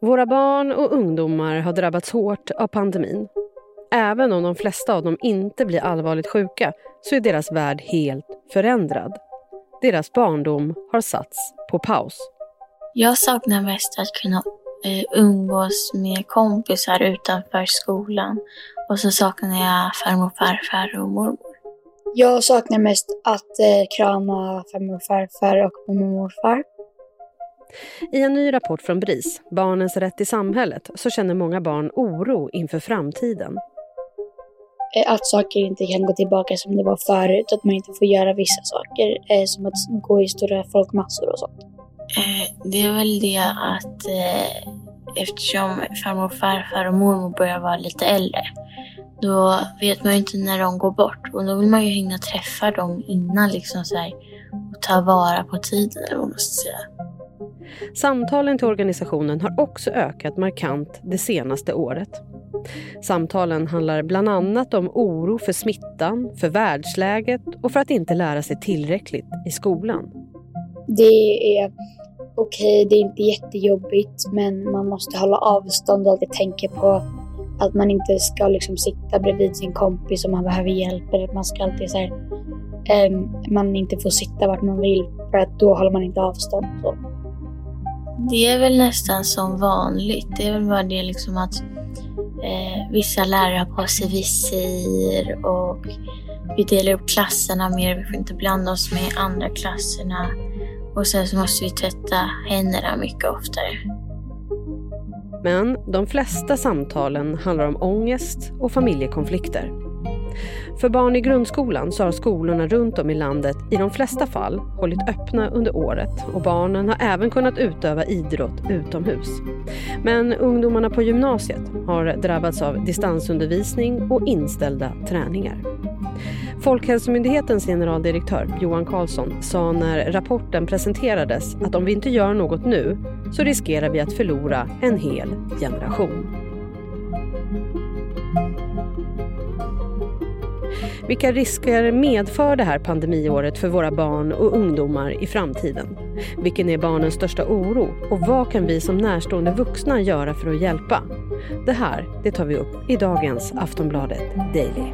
Våra barn och ungdomar har drabbats hårt av pandemin. Även om de flesta av dem inte blir allvarligt sjuka så är deras värld helt förändrad. Deras barndom har satts på paus. Jag saknar mest att kunna eh, umgås med kompisar utanför skolan. Och så saknar jag farmor, farfar och mormor. Jag saknar mest att eh, krama farmor och farfar och mormor och morfar. I en ny rapport från BRIS, Barnens rätt i samhället, så känner många barn oro inför framtiden. Eh, att saker inte kan gå tillbaka som det var förut, att man inte får göra vissa saker, eh, som att gå i stora folkmassor och sånt. Eh, det är väl det att eftersom farmor farfar och mormor börjar vara lite äldre, då vet man ju inte när de går bort och då vill man ju hinna träffa dem innan liksom så här, och ta vara på tiden eller vad man ska säga. Samtalen till organisationen har också ökat markant det senaste året. Samtalen handlar bland annat om oro för smittan, för världsläget och för att inte lära sig tillräckligt i skolan. Det är okej, det är inte jättejobbigt, men man måste hålla avstånd och alltid tänka på att man inte ska liksom sitta bredvid sin kompis om man behöver hjälp. Eller att man ska alltid så här, um, man inte får sitta vart man vill för att då håller man inte avstånd. Så. Det är väl nästan som vanligt. Det är väl bara det liksom att eh, vissa lärare har på sig visir och vi delar upp klasserna mer. Vi får inte blanda oss med andra klasserna. Och sen så måste vi tvätta händerna mycket oftare. Men de flesta samtalen handlar om ångest och familjekonflikter. För barn i grundskolan så har skolorna runt om i landet i de flesta fall hållit öppna under året och barnen har även kunnat utöva idrott utomhus. Men ungdomarna på gymnasiet har drabbats av distansundervisning och inställda träningar. Folkhälsomyndighetens generaldirektör Johan Carlsson sa när rapporten presenterades att om vi inte gör något nu så riskerar vi att förlora en hel generation. Vilka risker medför det här pandemiåret för våra barn och ungdomar i framtiden? Vilken är barnens största oro och vad kan vi som närstående vuxna göra för att hjälpa? Det här det tar vi upp i dagens Aftonbladet Daily.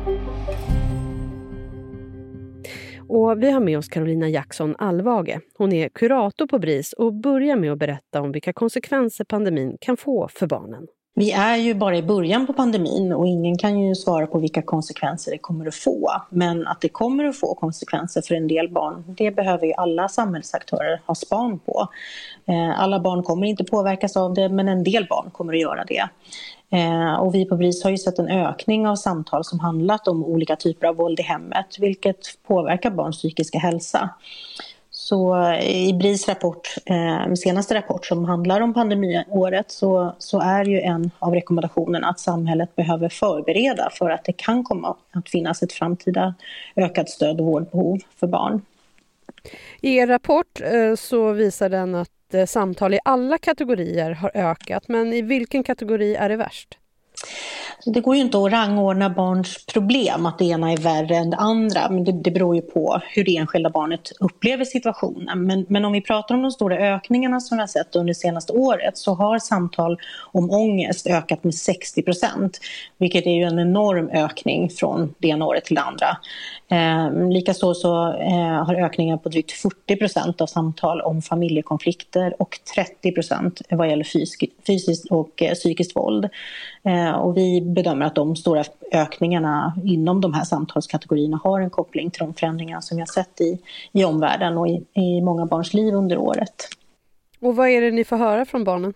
Och vi har med oss Carolina Jackson Alvage. Hon är kurator på BRIS och börjar med att berätta om vilka konsekvenser pandemin kan få för barnen. Vi är ju bara i början på pandemin och ingen kan ju svara på vilka konsekvenser det kommer att få. Men att det kommer att få konsekvenser för en del barn, det behöver ju alla samhällsaktörer ha span på. Eh, alla barn kommer inte påverkas av det, men en del barn kommer att göra det. Eh, och vi på BRIS har ju sett en ökning av samtal som handlat om olika typer av våld i hemmet, vilket påverkar barns psykiska hälsa. Så i BRIS rapport, eh, senaste rapport som handlar om pandemiåret så, så är ju en av rekommendationerna att samhället behöver förbereda för att det kan komma att finnas ett framtida ökat stöd och vårdbehov för barn. I er rapport eh, så visar den att eh, samtal i alla kategorier har ökat, men i vilken kategori är det värst? Det går ju inte att rangordna barns problem, att det ena är värre än det andra. Men det, det beror ju på hur det enskilda barnet upplever situationen. Men, men om vi pratar om de stora ökningarna som vi har sett under det senaste året så har samtal om ångest ökat med 60 procent. Vilket är ju en enorm ökning från det ena året till det andra. Eh, Likaså så eh, har ökningen på drygt 40 procent av samtal om familjekonflikter och 30 procent vad gäller fysisk, fysiskt och eh, psykiskt våld. Eh, Eh, och vi bedömer att de stora ökningarna inom de här samtalskategorierna har en koppling till de förändringar som vi har sett i, i omvärlden och i, i många barns liv under året. Och vad är det ni får höra från barnen?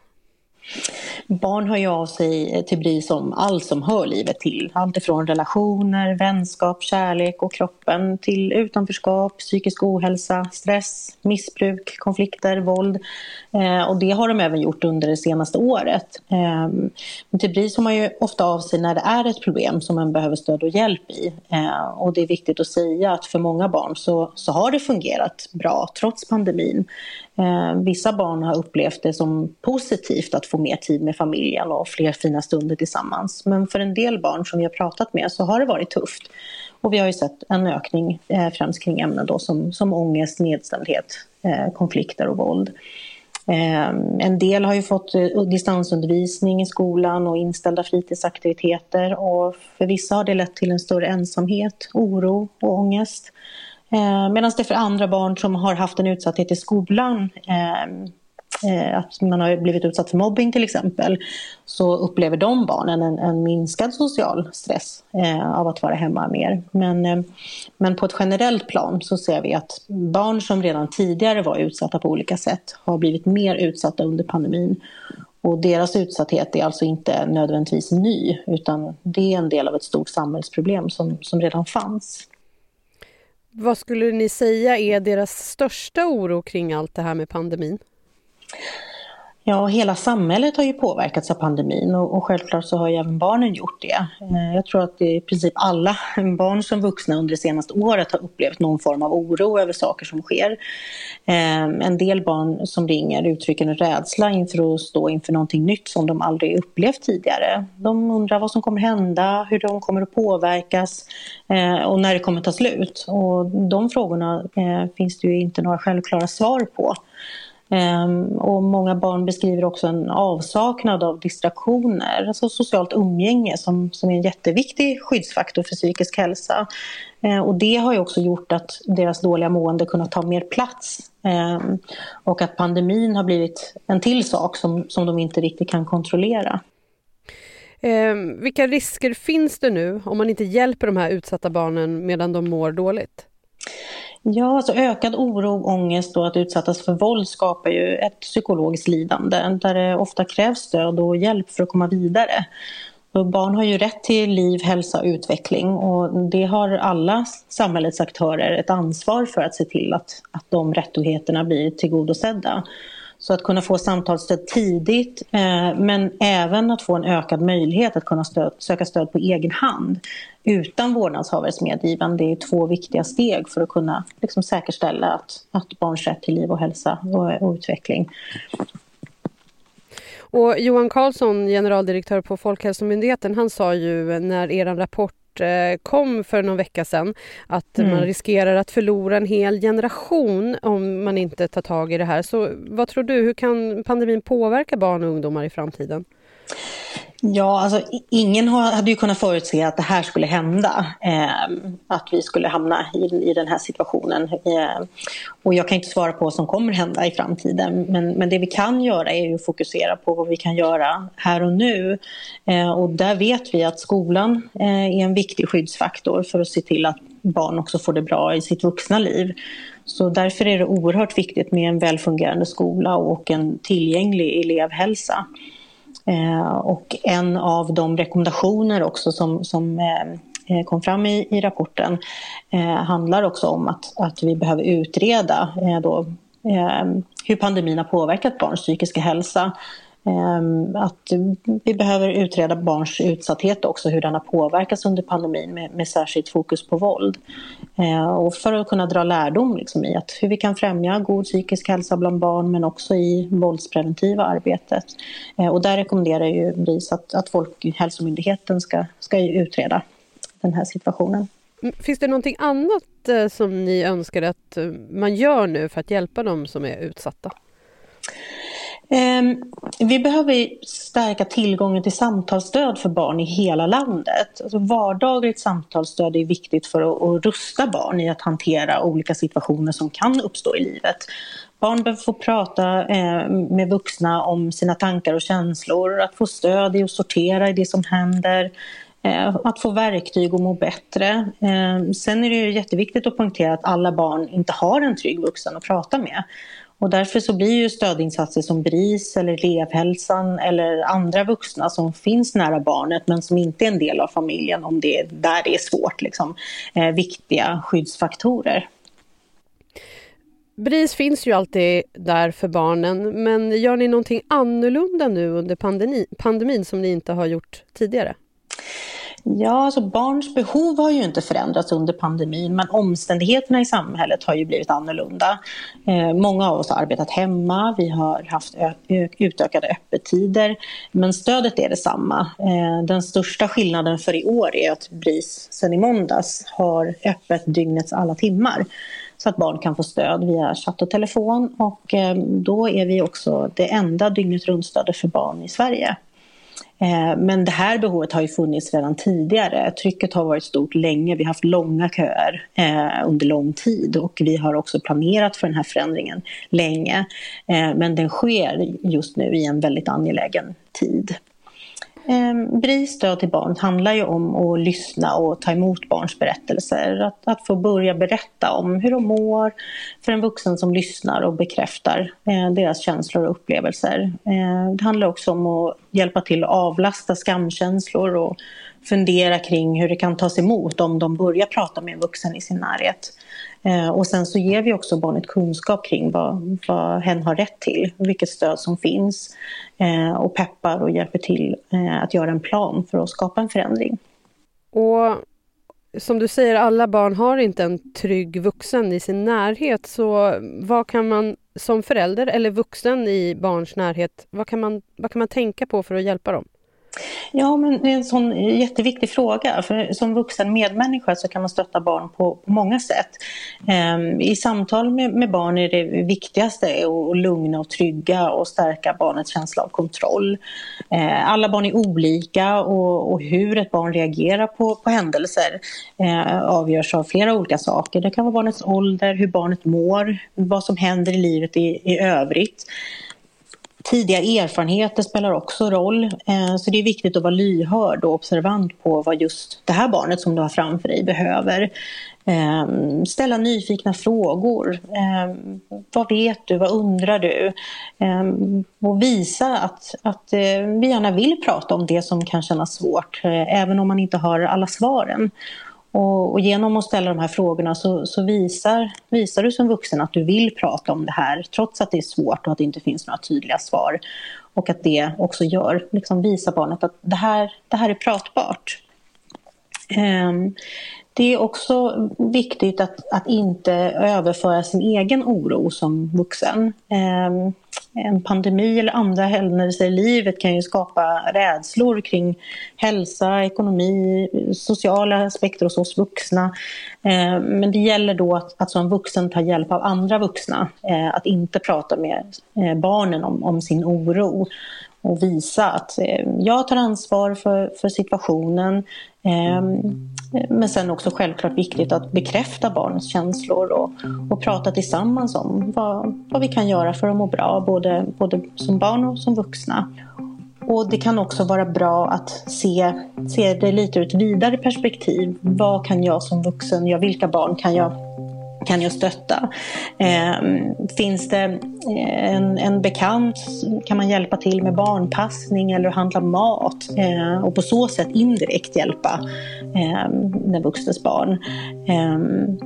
Barn hör ju av sig till BRIS om allt som hör livet till. Allt ifrån relationer, vänskap, kärlek och kroppen till utanförskap, psykisk ohälsa, stress, missbruk, konflikter, våld. Eh, och det har de även gjort under det senaste året. Eh, men till BRIS har man ju ofta av sig när det är ett problem som man behöver stöd och hjälp i. Eh, och det är viktigt att säga att för många barn så, så har det fungerat bra trots pandemin. Eh, vissa barn har upplevt det som positivt att få mer tid med familjen och fler fina stunder tillsammans. Men för en del barn som vi har pratat med så har det varit tufft. Och vi har ju sett en ökning eh, främst kring ämnen då som, som ångest, nedstämdhet, eh, konflikter och våld. Eh, en del har ju fått eh, distansundervisning i skolan och inställda fritidsaktiviteter och för vissa har det lett till en större ensamhet, oro och ångest. Eh, medan det för andra barn som har haft en utsatthet i skolan ehm, Eh, att man har blivit utsatt för mobbing till exempel, så upplever de barnen en, en minskad social stress eh, av att vara hemma mer. Men, eh, men på ett generellt plan så ser vi att barn som redan tidigare var utsatta på olika sätt har blivit mer utsatta under pandemin. Och deras utsatthet är alltså inte nödvändigtvis ny, utan det är en del av ett stort samhällsproblem som, som redan fanns. Vad skulle ni säga är deras största oro kring allt det här med pandemin? Ja, hela samhället har ju påverkats av pandemin och, och, självklart så har ju även barnen gjort det. Eh, jag tror att i princip alla barn som vuxna under det senaste året har upplevt någon form av oro över saker som sker. Ehm, en del barn som ringer uttrycker en rädsla inför att stå inför någonting nytt som de aldrig upplevt tidigare. De undrar vad som kommer hända, hur de kommer att påverkas eh, och när det kommer ta slut. Och de frågorna eh, finns det ju inte några självklara svar på. Ehm, och många barn beskriver också en avsaknad av distraktioner, alltså socialt umgänge som, som är en jätteviktig skyddsfaktor för psykisk hälsa. Ehm, och det har ju också gjort att deras dåliga mående kunnat ta mer plats. Ehm, och att pandemin har blivit en till sak som, som de inte riktigt kan kontrollera. Eh, vilka risker finns det nu om man inte hjälper de här utsatta barnen medan de mår dåligt? Ja, alltså ökad oro, ångest och att utsättas för våld skapar ju ett psykologiskt lidande där det ofta krävs stöd och hjälp för att komma vidare. Och barn har ju rätt till liv, hälsa och utveckling och det har alla samhällets aktörer ett ansvar för att se till att, att de rättigheterna blir tillgodosedda. Så att kunna få samtalsstöd tidigt eh, men även att få en ökad möjlighet att kunna stöd, söka stöd på egen hand utan vårdnadshavares medgivande det är två viktiga steg för att kunna liksom, säkerställa att, att barns rätt till liv och hälsa och, och utveckling. Och Johan Karlsson, generaldirektör på Folkhälsomyndigheten, han sa ju när er rapport Eh, kom för någon vecka sedan att mm. man riskerar att förlora en hel generation om man inte tar tag i det här. Så vad tror du, hur kan pandemin påverka barn och ungdomar i framtiden? Ja, alltså ingen hade ju kunnat förutse att det här skulle hända. Eh, att vi skulle hamna i, i den här situationen. Eh, och jag kan inte svara på vad som kommer hända i framtiden. Men, men det vi kan göra är att fokusera på vad vi kan göra här och nu. Eh, och där vet vi att skolan eh, är en viktig skyddsfaktor för att se till att barn också får det bra i sitt vuxna liv. Så därför är det oerhört viktigt med en välfungerande skola och en tillgänglig elevhälsa. Eh, och en av de rekommendationer också som, som eh, eh kom fram i, i rapporten eh, handlar också om att, att vi behöver utreda eh, då, hur pandemin har påverkat barns psykiska hälsa. Ehm, att vi behöver utreda barns utsatthet också, hur den har påverkats under pandemin med, med särskilt fokus på våld. Ehm, och för att kunna dra lärdom liksom i att hur vi kan främja god psykisk hälsa bland barn men också i våldspreventiva arbetet. Ehm, och där rekommenderar ju BRIS att, att Folkhälsomyndigheten ska, ska utreda den här situationen. Mm, finns det någonting annat eh, som ni önskar att eh, man gör nu för att hjälpa de som är utsatta? Ehm, vi behöver stärka tillgången till samtalsstöd för barn i hela landet. Alltså vardagligt samtalsstöd är viktigt för att, rusta barn i att hantera olika situationer som kan uppstå i livet. Barn behöver få prata eh, med vuxna om sina tankar och känslor, att få stöd i att sortera i det som händer, eh, att få verktyg och må bättre. Ehm, sen är det jätteviktigt att poängtera att alla barn inte har en trygg vuxen att prata med. Och därför så blir ju stödinsatser som BRIS eller elevhälsan eller andra vuxna som finns nära barnet men som inte är en del av familjen, om det är där det är svårt, liksom, eh, viktiga skyddsfaktorer. BRIS finns ju alltid där för barnen, men gör ni någonting annorlunda nu under pandemi, pandemin som ni inte har gjort tidigare? Ja, alltså barns behov har ju inte förändrats under pandemin men omständigheterna i samhället har ju blivit annorlunda. Eh, många av oss har arbetat hemma, vi har haft utökade öppettider men stödet är detsamma. Eh, den största skillnaden för i år är att BRIS sedan i måndags har öppet dygnets alla timmar. så att barn kan få stöd via chatt och telefon. Och eh, då är vi också det enda dygnet runt-stödet för barn i Sverige. Eh, men det här behovet har ju funnits redan tidigare. Trycket har varit stort länge. Vi har haft långa köer eh, under lång tid och vi har också planerat för den här förändringen länge. Eh, men den sker just nu i en väldigt angelägen tid. Eh, BRIS stöd till barn handlar ju om att lyssna och ta emot barns berättelser. Att, att få börja berätta om hur de mår för en vuxen som lyssnar och bekräftar eh, deras känslor och upplevelser. Eh, det handlar också om att hjälpa till att avlasta skamkänslor och fundera kring hur det kan tas emot om de börjar prata med en vuxen i sin närhet. Eh, och sen så ger vi också barnet kunskap kring vad, vad hen har rätt till, vilket stöd som finns eh, och peppar och hjälper till eh, att göra en plan för att skapa en förändring. Och som du säger, alla barn har inte en trygg vuxen i sin närhet. Så vad kan man som förälder eller vuxen i barns närhet, vad kan man, vad kan man tänka på för att hjälpa dem? Ja, men det är en sån jätteviktig fråga. För som vuxen medmänniska så kan man stötta barn på, på många sätt. Ehm, I samtal med, med, barn är det viktigaste att lugna och trygga och stärka barnets känsla av kontroll. Ehm, alla barn är olika och, och, hur ett barn reagerar på, på händelser eh, avgörs av flera olika saker. Det kan vara barnets ålder, hur barnet mår, vad som händer i livet i, i övrigt. Tidiga erfarenheter spelar också roll, eh, så det är viktigt att vara lyhörd och observant på vad just det här barnet som du har framför dig behöver. Ehm, ställa nyfikna frågor. Ehm, vad vet du? Vad undrar du? Ehm, och visa att, att eh, vi gärna vill prata om det som kan kännas svårt, eh, även om man inte har alla svaren. Och, och, genom att ställa de här frågorna så, så, visar, visar du som vuxen att du vill prata om det här trots att det är svårt och att det inte finns några tydliga svar. Och att det också gör, liksom visar barnet att det här, det här är pratbart. Um, det är också viktigt att, att inte överföra sin egen oro som vuxen. Ehm, en pandemi eller andra händelser i livet kan ju skapa rädslor kring hälsa, ekonomi, sociala aspekter hos oss vuxna. Eh, men det gäller då att, att som vuxen ta hjälp av andra vuxna. Eh, att inte prata med eh, barnen om, om sin oro och visa att eh, jag tar ansvar för, för situationen. Ehm, men sen också självklart viktigt att bekräfta barnens känslor och, och prata tillsammans om vad, vad vi kan göra för att må bra, både, både som barn och som vuxna. Och det kan också vara bra att se, se det lite ur ett vidare perspektiv. Vad kan jag som vuxen göra? Vilka barn kan jag kan jag stötta? Eh, finns det eh, en, en bekant, kan man hjälpa till med barnpassning eller handla mat eh, och på så sätt indirekt hjälpa eh, den vuxnes barn. Eh,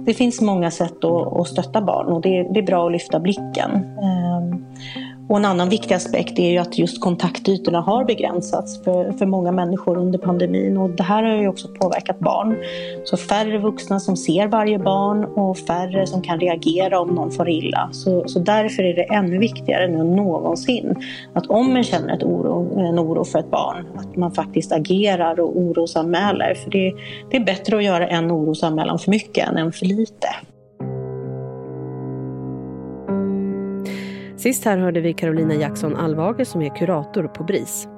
det finns många sätt att, att stötta barn och det, det, är bra att lyfta blicken. Ehm, och en annan viktig aspekt är ju att just kontaktytorna har begränsats för, för många människor under pandemin och det här har ju också påverkat barn. Så färre vuxna som ser varje barn och färre som kan reagera om någon får illa. Så, så därför är det ännu viktigare nu än någonsin att om man känner ett oro, en oro för ett barn, att man faktiskt agerar och orosanmäler. För det, det är bättre att göra en orosanmälan för mycket än en för lite. Sist här hörde vi Carolina Jackson Alvhager som är kurator på BRIS.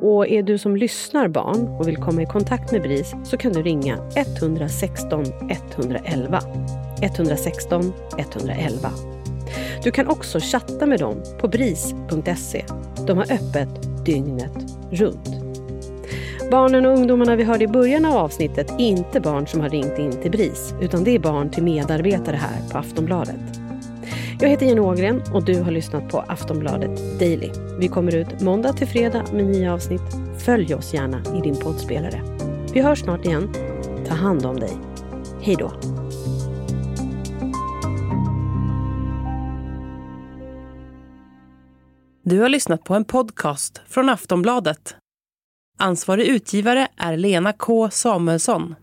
Och är du som lyssnar barn och vill komma i kontakt med BRIS så kan du ringa 116 111. 116 111. Du kan också chatta med dem på bris.se. De har öppet dygnet runt. Barnen och ungdomarna vi hörde i början av avsnittet är inte barn som har ringt in till BRIS utan det är barn till medarbetare här på Aftonbladet. Jag heter Jenny Ågren och du har lyssnat på Aftonbladet Daily. Vi kommer ut måndag till fredag med nya avsnitt. Följ oss gärna i din poddspelare. Vi hörs snart igen. Ta hand om dig. Hej då. Du har lyssnat på en podcast från Aftonbladet. Ansvarig utgivare är Lena K Samuelsson.